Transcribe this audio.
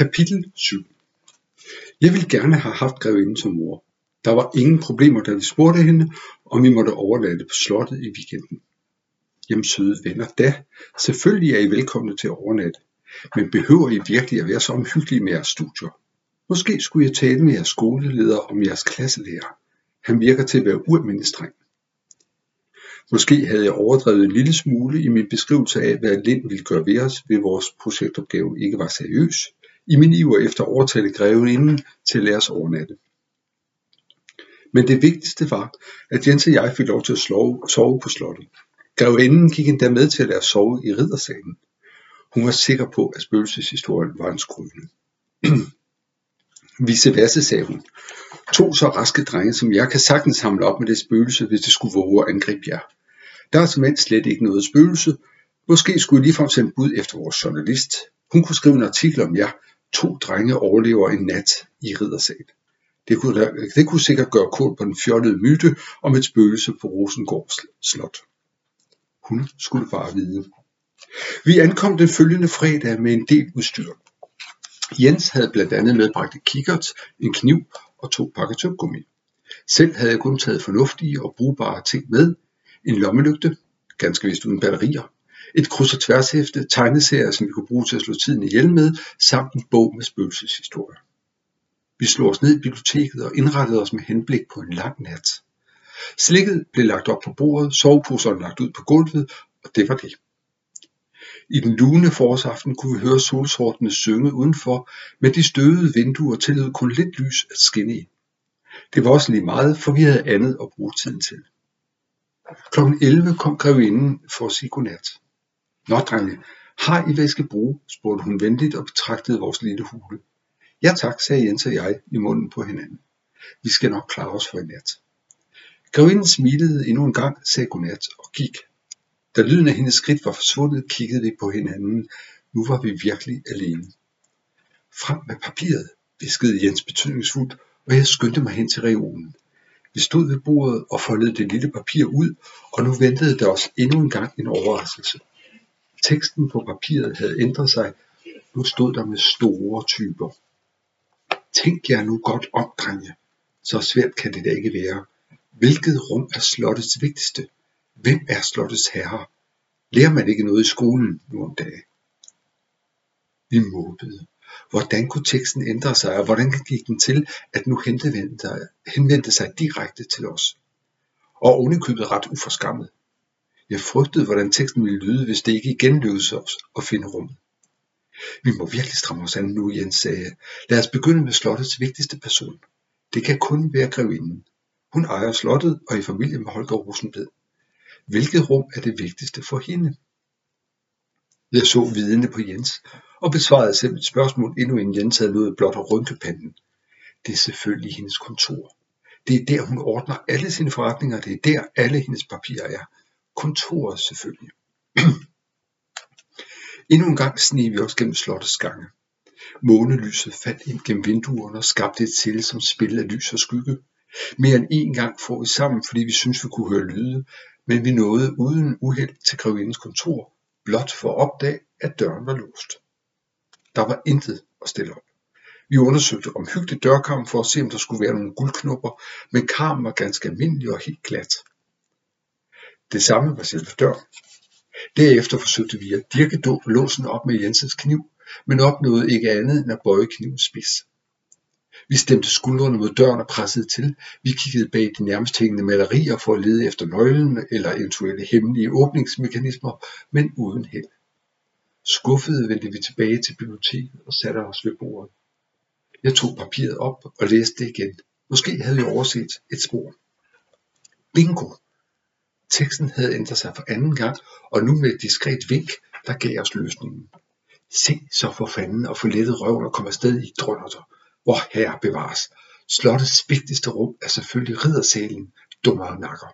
Kapitel 7 Jeg ville gerne have haft grevinden som mor. Der var ingen problemer, da vi spurgte hende, om vi måtte overlade det på slottet i weekenden. Jamen søde venner, da. Selvfølgelig er I velkomne til at overnatte. Men behøver I virkelig at være så omhyggelige med jeres studier? Måske skulle jeg tale med jeres skoleleder om jeres klasselærer. Han virker til at være ualmindelig streng. Måske havde jeg overdrevet en lille smule i min beskrivelse af, hvad Lind ville gøre ved os, ved vores projektopgave ikke var seriøs, i min iver efter at overtale greven inden til at lade os overnatte. Men det vigtigste var, at Jens og jeg fik lov til at sove på slottet. Grevinden gik endda med til at lade os sove i riddersalen. Hun var sikker på, at spøgelseshistorien var en skrøne. Vise Vasse, sagde hun. To så raske drenge som jeg kan sagtens samle op med det spøgelse, hvis det skulle våge at angribe jer. Der er som slet ikke noget spøgelse. Måske skulle I ligefrem sende bud efter vores journalist. Hun kunne skrive en artikel om jer. To drenge overlever en nat i riddersal. Det kunne, det kunne sikkert gøre kål på den fjollede myte om et spøgelse på Rosengård Slot. Hun skulle bare vide. Vi ankom den følgende fredag med en del udstyr. Jens havde blandt andet medbragt et kikkert, en kniv og to pakker tyggegummi. Selv havde jeg kun taget fornuftige og brugbare ting med. En lommelygte, ganske vist uden batterier, et kryds- og tværshæfte, tegneserier, som vi kunne bruge til at slå tiden ihjel med, samt en bog med spøgelseshistorier. Vi slog os ned i biblioteket og indrettede os med henblik på en lang nat. Slikket blev lagt op på bordet, soveposerne lagt ud på gulvet, og det var det. I den lune forårsaften kunne vi høre solsortene synge udenfor, men de støvede vinduer tillod kun lidt lys at skinne ind. Det var også lige meget, for vi havde andet at bruge tiden til. Klokken 11 kom grevinden for at sige godnat. Nå, drenge, har I hvad I skal bruge? spurgte hun venligt og betragtede vores lille hule. Ja tak, sagde Jens og jeg i munden på hinanden. Vi skal nok klare os for i nat. Grevinden smilede endnu en gang, sagde godnat og gik. Da lyden af hendes skridt var forsvundet, kiggede vi på hinanden. Nu var vi virkelig alene. Frem med papiret, viskede Jens betydningsfuldt, og jeg skyndte mig hen til reolen. Vi stod ved bordet og foldede det lille papir ud, og nu ventede der os endnu en gang en overraskelse. Teksten på papiret havde ændret sig. Nu stod der med store typer. Tænk jer nu godt om, drenge. Så svært kan det da ikke være. Hvilket rum er slottets vigtigste? Hvem er slottets herre? Lærer man ikke noget i skolen nu om dagen? Vi måbede. Hvordan kunne teksten ændre sig, og hvordan gik den til, at nu henvendte, henvendte sig direkte til os? Og ovenikøbet ret uforskammet. Jeg frygtede, hvordan teksten ville lyde, hvis det ikke igen lykkedes os at finde rummet. Vi må virkelig stramme os an nu, Jens sagde. Lad os begynde med slottets vigtigste person. Det kan kun være grevinden. Hun ejer slottet og er i familie med Holger Rosenbed. Hvilket rum er det vigtigste for hende? Jeg så vidende på Jens og besvarede selv et spørgsmål, endnu inden Jens havde nået blot at rynke panden. Det er selvfølgelig hendes kontor. Det er der, hun ordner alle sine forretninger, det er der, alle hendes papirer er. Kontoret selvfølgelig. Endnu en gang sneg vi os gennem slottets gange. Månelyset faldt ind gennem vinduerne og skabte et til som spil af lys og skygge. Mere end en gang får vi sammen, fordi vi synes vi kunne høre lyde, men vi nåede uden uheld til grevindens kontor, blot for at opdage, at døren var låst. Der var intet at stille op. Vi undersøgte omhyggeligt dørkarmen for at se, om der skulle være nogle guldknopper, men karmen var ganske almindelig og helt glat. Det samme var selve døren. Derefter forsøgte vi at dirke låsen op med Jensens kniv, men opnåede ikke andet end at bøje knivens spids. Vi stemte skuldrene mod døren og pressede til. Vi kiggede bag de nærmest hængende malerier for at lede efter nøglen eller eventuelle hemmelige åbningsmekanismer, men uden held. Skuffede vendte vi tilbage til biblioteket og satte os ved bordet. Jeg tog papiret op og læste det igen. Måske havde jeg overset et spor. Bingo! Teksten havde ændret sig for anden gang, og nu med et diskret vink, der gav os løsningen. Se så for fanden og få lettet røven og komme afsted i drønnerter. Hvor herre bevares. Slottets vigtigste rum er selvfølgelig riddersalen, dummere nakker.